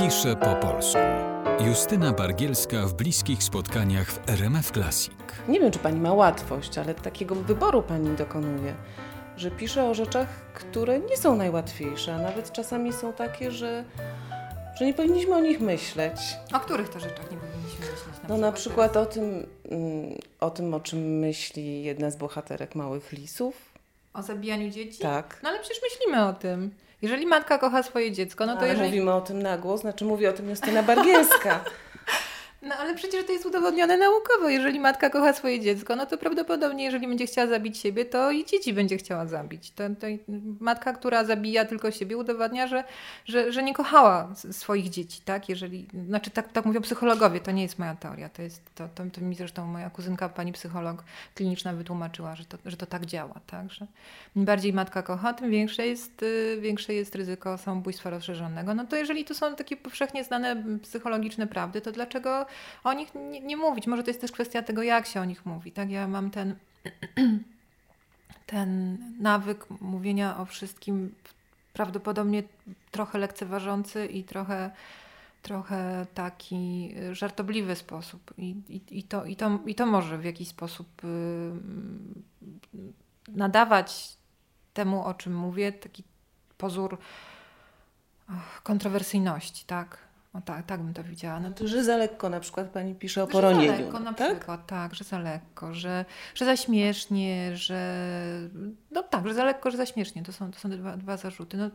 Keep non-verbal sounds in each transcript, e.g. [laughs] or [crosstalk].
Pisze po polsku. Justyna Bargielska w bliskich spotkaniach w RMF Classic. Nie wiem, czy pani ma łatwość, ale takiego wyboru pani dokonuje, że pisze o rzeczach, które nie są najłatwiejsze, a nawet czasami są takie, że, że nie powinniśmy o nich myśleć. O których to rzeczach nie powinniśmy myśleć? Na No na przykład o tym, mm, o tym, o czym myśli jedna z bohaterek Małych Lisów. O zabijaniu dzieci? Tak. No ale przecież myślimy o tym. Jeżeli matka kocha swoje dziecko, no to ale jeżeli... mówimy o tym na głos, znaczy mówi o tym Justyna Bargielska. [laughs] No ale przecież to jest udowodnione naukowo. Jeżeli matka kocha swoje dziecko, no to prawdopodobnie, jeżeli będzie chciała zabić siebie, to i dzieci będzie chciała zabić. To, to matka, która zabija tylko siebie, udowadnia, że, że, że nie kochała swoich dzieci, tak? Jeżeli, znaczy tak, tak mówią psychologowie, to nie jest moja teoria. To, jest, to, to, to mi zresztą moja kuzynka, pani psycholog kliniczna wytłumaczyła, że to, że to tak działa, tak? Że im bardziej matka kocha, tym większe jest, y, większe jest ryzyko samobójstwa rozszerzonego. No to jeżeli to są takie powszechnie znane psychologiczne prawdy, to dlaczego o nich nie, nie mówić? Może to jest też kwestia tego, jak się o nich mówi, tak? Ja mam ten, [clears throat] ten nawyk mówienia o wszystkim prawdopodobnie trochę lekceważący i trochę trochę taki y, żartobliwy sposób i, i, i, to, i, to, i to może w jakiś sposób y, nadawać temu, o czym mówię, taki pozór kontrowersyjności, tak? O, tak, tak bym to widziała. No, To, że za lekko na przykład pani pisze o że poronieniu. Za lekko na tak? przykład, tak, że za lekko, że, że za śmiesznie, że no tak, że za lekko, że za śmiesznie. To są, to są te dwa, dwa zarzuty. No,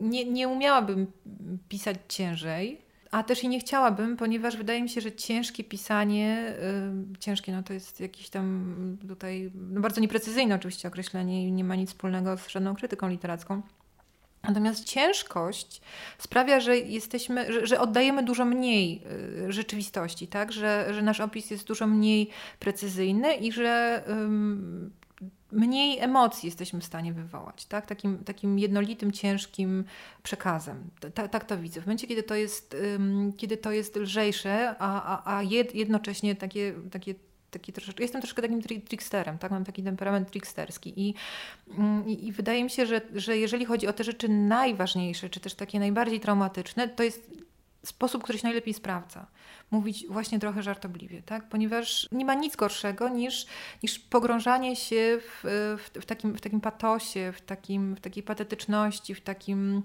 nie, nie umiałabym pisać ciężej, a też i nie chciałabym, ponieważ wydaje mi się, że ciężkie pisanie, y, ciężkie no to jest jakieś tam tutaj no bardzo nieprecyzyjne oczywiście określenie i nie ma nic wspólnego z żadną krytyką literacką. Natomiast ciężkość sprawia, że jesteśmy, że, że oddajemy dużo mniej y, rzeczywistości, tak? Że, że nasz opis jest dużo mniej precyzyjny i że ym, mniej emocji jesteśmy w stanie wywołać, tak? Takim, takim jednolitym, ciężkim przekazem. Ta, tak to widzę. W momencie, kiedy to jest, ym, kiedy to jest lżejsze, a, a, a jed, jednocześnie takie, takie taki troszeczkę, jestem troszkę takim tri- tricksterem, tak? Mam taki temperament tricksterski i, mm, i, i wydaje mi się, że, że jeżeli chodzi o te rzeczy najważniejsze, czy też takie najbardziej traumatyczne, to jest sposób, który się najlepiej sprawdza. Mówić właśnie trochę żartobliwie, tak? Ponieważ nie ma nic gorszego niż, niż pogrążanie się w, w, w, takim, w takim patosie, w, takim, w takiej patetyczności, w takim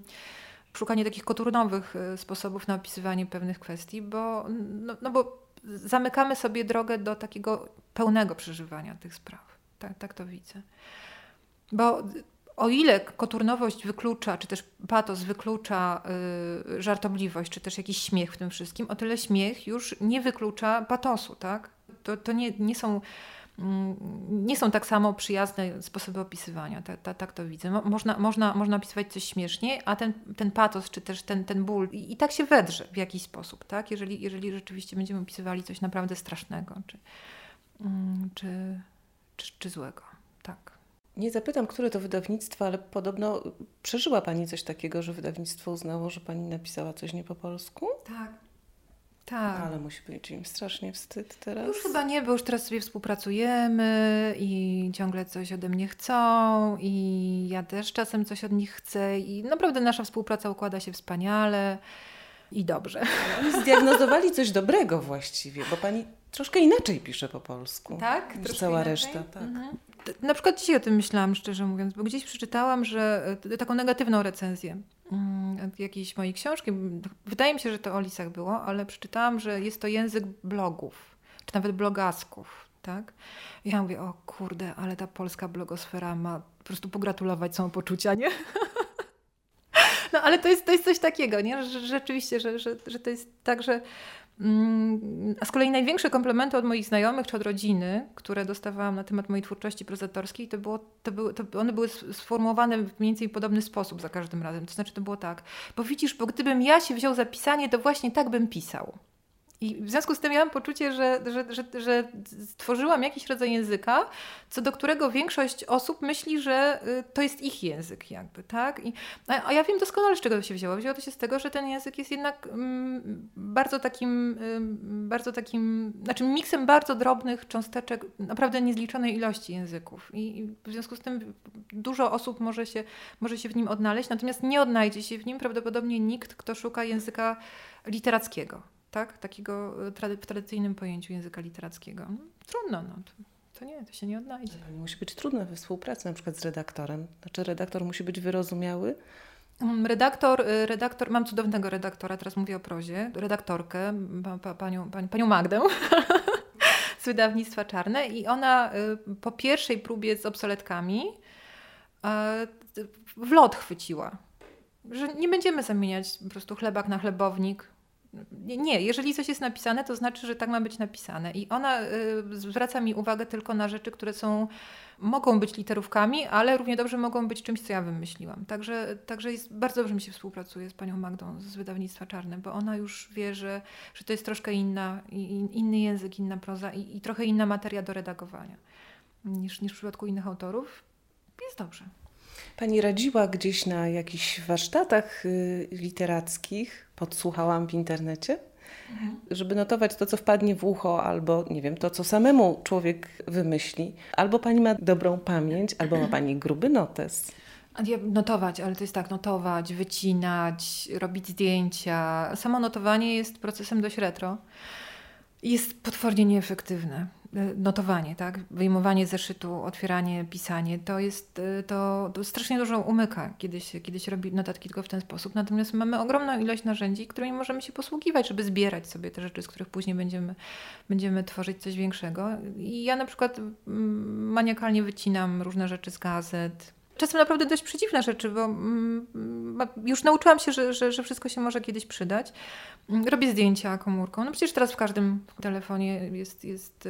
szukanie takich koturnowych y, sposobów na opisywanie pewnych kwestii, bo, no, no bo zamykamy sobie drogę do takiego pełnego przeżywania tych spraw. Tak, tak to widzę. Bo o ile koturnowość wyklucza, czy też patos wyklucza y, żartobliwość, czy też jakiś śmiech w tym wszystkim, o tyle śmiech już nie wyklucza patosu, tak? To, to nie, nie są nie są tak samo przyjazne sposoby opisywania. Tak, tak, tak to widzę. Mo, można, można, można opisywać coś śmiesznie, a ten, ten patos, czy też ten, ten ból i, i tak się wedrze w jakiś sposób, tak? Jeżeli, jeżeli rzeczywiście będziemy opisywali coś naprawdę strasznego, czy, mm, czy, czy, czy złego. Tak. Nie zapytam, które to wydawnictwo, ale podobno przeżyła Pani coś takiego, że wydawnictwo uznało, że Pani napisała coś nie po polsku? Tak. Tak. Ale musi być im strasznie wstyd teraz. Już chyba nie, bo już teraz sobie współpracujemy i ciągle coś ode mnie chcą i ja też czasem coś od nich chcę i naprawdę nasza współpraca układa się wspaniale i dobrze. Oni zdiagnozowali coś dobrego właściwie, bo Pani troszkę inaczej pisze po polsku. Tak? Niż cała inaczej? reszta, tak. Mhm. Na przykład dzisiaj o tym myślałam, szczerze mówiąc, bo gdzieś przeczytałam, że e, taką negatywną recenzję jakiejś mojej książki. Wydaje mi się, że to o lisach było, ale przeczytałam, że jest to język blogów, czy nawet blogasków, tak? Ja mówię, o kurde, ale ta polska blogosfera ma po prostu pogratulować samopoczucia, nie? [laughs] No ale to jest, to jest coś takiego, nie? Że, rzeczywiście, że, że, że to jest tak, że Mm, A z kolei największe komplementy od moich znajomych czy od rodziny, które dostawałam na temat mojej twórczości prozatorskiej, to, było, to, były, to one były sformułowane w mniej więcej podobny sposób za każdym razem. To znaczy to było tak, bo widzisz, bo gdybym ja się wziął za pisanie, to właśnie tak bym pisał. I w związku z tym miałam poczucie, że, że, że, że stworzyłam jakiś rodzaj języka, co do którego większość osób myśli, że y, to jest ich język jakby, tak? I, a, a ja wiem doskonale, z czego to się wzięło. Wzięło to się z tego, że ten język jest jednak mm, bardzo takim, bardzo takim, znaczy miksem bardzo drobnych cząsteczek, naprawdę niezliczonej ilości języków. I, I, w związku z tym dużo osób może się, może się w nim odnaleźć, natomiast nie odnajdzie się w nim prawdopodobnie nikt, kto szuka języka literackiego tak? Takiego e, w tradycyjnym pojęciu języka literackiego. No, trudno, no. To, to, nie, to się nie odnajdzie. Musi być trudne we współpracy na przykład z redaktorem. Znaczy redaktor musi być wyrozumiały. Mm, redaktor, e, redaktor, mam cudownego redaktora, teraz mówię o prozie, redaktorkę, pa, pa, panią, pani, panią Magdę [laughs] z wydawnictwa Czarne i ona e, po pierwszej próbie z obsoletkami w lot chwyciła, że nie będziemy zamieniać po prostu chlebak na chlebownik, nie, jeżeli coś jest napisane, to znaczy, że tak ma być napisane. I ona y, zwraca mi uwagę tylko na rzeczy, które są, mogą być literówkami, ale równie dobrze mogą być czymś, co ja wymyśliłam. Także, także jest, bardzo dobrze mi się współpracuje z panią Magdą z wydawnictwa Czarne, bo ona już wie, że, że to jest troszkę inna, inny język, inna proza i, i trochę inna materia do redagowania niż, niż w przypadku innych autorów. Jest dobrze. Pani radziła gdzieś na jakichś warsztatach y, literackich, podsłuchałam w internecie, mhm. żeby notować to, co wpadnie w ucho, albo nie wiem, to, co samemu człowiek wymyśli. Albo pani ma dobrą pamięć, albo ma pani gruby notes. Notować, ale to jest tak, notować, wycinać, robić zdjęcia. Samo notowanie jest procesem dość retro. Jest potwornie nieefektywne. E, notowanie, tak? wyjmowanie zeszytu, otwieranie, pisanie, to jest, e, to, to strasznie dużo umyka, kiedy się, kiedy się robi notatki tylko w ten sposób. Natomiast mamy ogromną ilość narzędzi, którymi możemy się posługiwać, żeby zbierać sobie te rzeczy, z których później będziemy, będziemy tworzyć coś większego. I ja na przykład mm, maniakalnie wycinam różne rzeczy z gazet, czasem naprawdę dość przeciwne rzeczy, bo mm, już nauczyłam się, że, że, że, wszystko się może kiedyś przydać. Mm, robię zdjęcia komórką. No przecież teraz w każdym telefonie jest, jest y,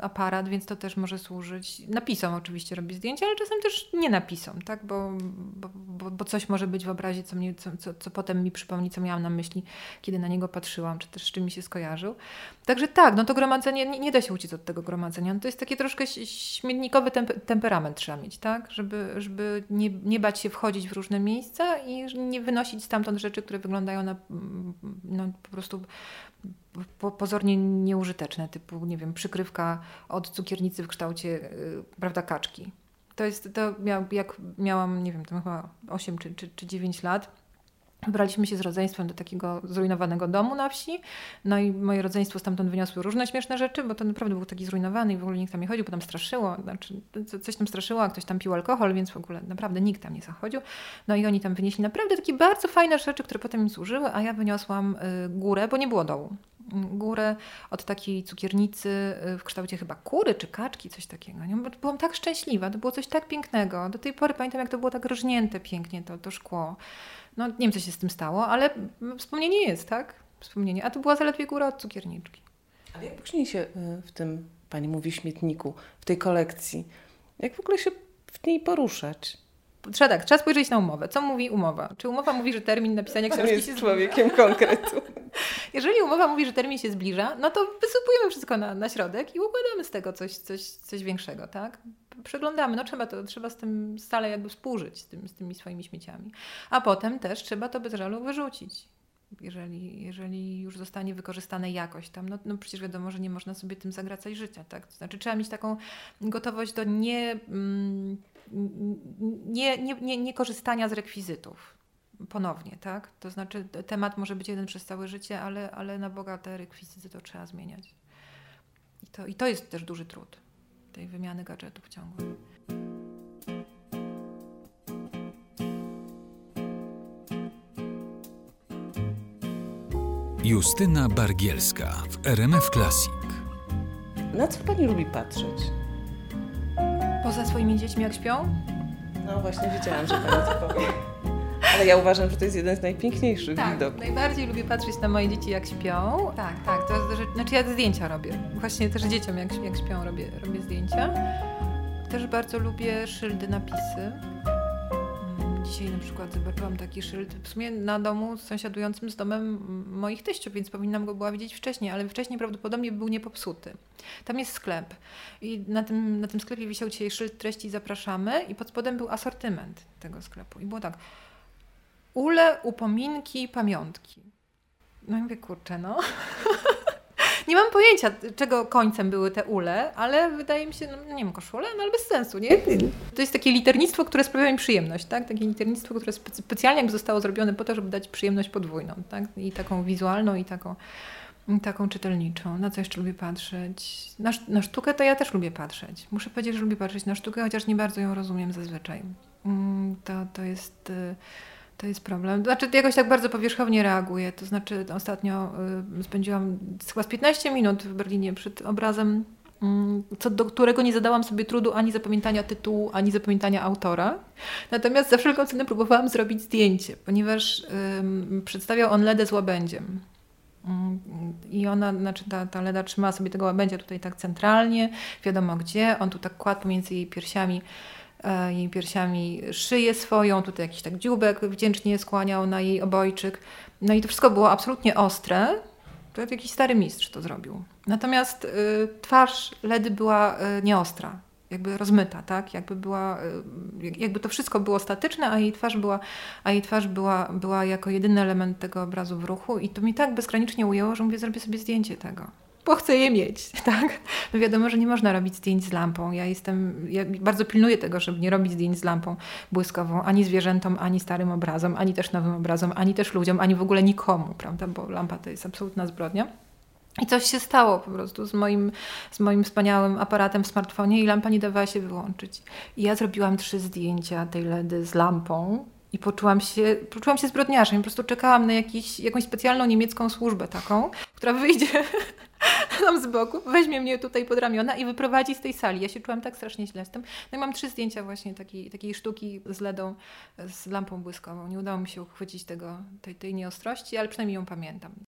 aparat, więc to też może służyć. Napisom oczywiście robię zdjęcia, ale czasem też nie napisom, tak? bo, bo, bo, bo coś może być w obrazie, co, mnie, co, co, co potem mi przypomni, co miałam na myśli, kiedy na niego patrzyłam, czy też z czym mi się skojarzył. Także tak, no to gromadzenie, nie, nie da się uciec od tego gromadzenia. No to jest taki troszkę śmietnikowy temp temperament trzeba mieć, tak? Żeby, żeby nie, nie bać się wchodzić w różne miejsca i nie wynosić stamtąd rzeczy, które wyglądają na no, po prostu po, pozornie nieużyteczne, typu, nie wiem, przykrywka od cukiernicy w kształcie, yy, prawda, kaczki. To jest, to jak miałam, nie wiem, tam chyba 8 czy, czy, czy 9 lat, Wybraliśmy się z rodzeństwem do takiego zrujnowanego domu na wsi. No i moje rodzeństwo stamtąd wyniosło różne śmieszne rzeczy, bo to naprawdę był taki zrujnowany i w ogóle nikt tam nie chodził, bo tam straszyło. Znaczy, coś tam straszyło, a ktoś tam pił alkohol, więc w ogóle naprawdę nikt tam nie zachodził. No i oni tam wynieśli naprawdę takie bardzo fajne rzeczy, które potem im służyły, a ja wyniosłam y, górę, bo nie było dołu. Górę od takiej cukiernicy y, w kształcie chyba kury czy kaczki, coś takiego. Byłam tak szczęśliwa, to było coś tak pięknego. Do tej pory pamiętam, jak to było tak rżnięte pięknie, to, to szkło. No nie wiem, co się z tym stało, ale wspomnienie jest, tak? Wspomnienie. A to była zaledwie góra od cukierniczki. Ale jak później się y, w tym, pani mówi, śmietniku, w tej kolekcji, jak w ogóle się w niej poruszać? Trzeba tak, trzeba spojrzeć na umowę. Co mówi umowa? Czy umowa mówi, że termin napisania książki jest się człowiekiem konkretu. [laughs] Jeżeli umowa mówi, że termin się zbliża, no to wysypujemy wszystko na, na środek i układamy z tego coś, coś, coś większego, tak? Przeglądamy, no trzeba, to, trzeba z tym stale jakby współżyć, z, tym, z tymi swoimi śmieciami. A potem też trzeba to bez żalu wyrzucić. Jeżeli, jeżeli już zostanie wykorzystane jakoś tam, no, no przecież wiadomo, że nie można sobie tym zagracać życia, tak? To znaczy trzeba mieć taką gotowość do nie... Mm, nie, nie, nie, nie korzystania z rekwizytów ponownie, tak? To znaczy temat może być jeden przez całe życie, ale, ale na Boga te rekwizyty to trzeba zmieniać. I to, I to jest też duży trud tej wymiany gadżetów ciągłej. Justyna Bargielska w RMF Classic. Na co Pani lubi patrzeć? Poza swoimi dziećmi, jak śpią? No właśnie, wiedziałam, że Pani to powie. Ale ja uważam, że to jest jeden z najpiękniejszych tak, widoków. najbardziej lubię patrzeć na moje dzieci, jak śpią. Tak, tak. To, że, znaczy ja zdjęcia robię. Właśnie też dzieciom, jak, jak śpią, robię, robię zdjęcia. Też bardzo lubię szyldy, napisy. Mm, dzisiaj na przykład zobaczyłam taki szyld w sumie na domu sąsiadującym z domem moich teściów, więc powinnam go była widzieć wcześniej, ale wcześniej prawdopodobnie był niepopsuty. Tam jest sklep i na tym, na tym sklepie wisiał dzisiaj szyld treści zapraszamy i pod spodem był asortyment tego sklepu i było tak ule, upominki, pamiątki. No i mówię, kurczę, no. [laughs] nie mam pojęcia, czego końcem były te ule, ale wydaje mi się, no nie wiem, koszule, no ale bez sensu, nie? To jest takie liternictwo, które sprawia mi przyjemność, tak? Takie liternictwo, które specjalnie jakby zostało zrobione po to, żeby dać przyjemność podwójną, tak? I taką wizualną, i taką, taką czytelniczą. Na co jeszcze lubię patrzeć? Na, na sztukę to ja też lubię patrzeć. Muszę powiedzieć, że lubię patrzeć na sztukę, chociaż nie bardzo ją rozumiem zazwyczaj. Mm, to, to jest... To jest problem. Znaczy, jakoś tak bardzo powierzchownie reaguję. To znaczy, ostatnio y, spędziłam chyba z 15 minut w Berlinie przed obrazem, y, co do którego nie zadałam sobie trudu ani zapamiętania tytułu, ani zapamiętania autora. Natomiast za wszelką cenę próbowałam zrobić zdjęcie, ponieważ przedstawiał on Ledę z łabędziem. I ona, znaczy ta, ta Leda trzymała sobie tego łabędzia tutaj tak centralnie, wiadomo gdzie. On tu tak kładł pomiędzy jej piersiami jej piersiami szyję swoją, tutaj jakiś tak dziubek wdzięcznie skłaniał na jej obojczyk. No i to wszystko było absolutnie ostre. To jakiś stary mistrz to zrobił. Natomiast y, twarz Ledy była y, nieostra, jakby rozmyta, tak? Jakby, była, y, jakby to wszystko było statyczne, a jej twarz, była, a jej twarz była, była jako jedyny element tego obrazu w ruchu i to mi tak bezgranicznie ujęło, że mówię, zrobię sobie zdjęcie tego bo chcę je mieć, [laughs] tak? No wiadomo, że nie można robić zdjęć z lampą. Ja jestem, ja bardzo pilnuję tego, żeby nie robić zdjęć z lampą błyskową ani zwierzętom, ani starym obrazom, ani też nowym obrazom, ani też ludziom, ani w ogóle nikomu, prawda? Bo lampa to jest absolutna zbrodnia. I coś się stało po prostu z moim, z moim wspaniałym aparatem w smartfonie i lampa nie dawała się wyłączyć. I ja zrobiłam trzy zdjęcia tej LEDy z lampą i poczułam się, poczułam się zbrodniarzem. Po prostu czekałam na jakiś, jakąś specjalną niemiecką służbę taką, która wyjdzie [laughs] tam z boku, weźmie mnie tutaj pod ramiona i wyprowadzi z tej sali. Ja się czułam tak strasznie źle z tym. No i mam trzy zdjęcia właśnie takiej, takiej sztuki z LEDą, z lampą błyskową. Nie udało mi się uchwycić tego, tej, tej nieostrości, ale przynajmniej ją pamiętam.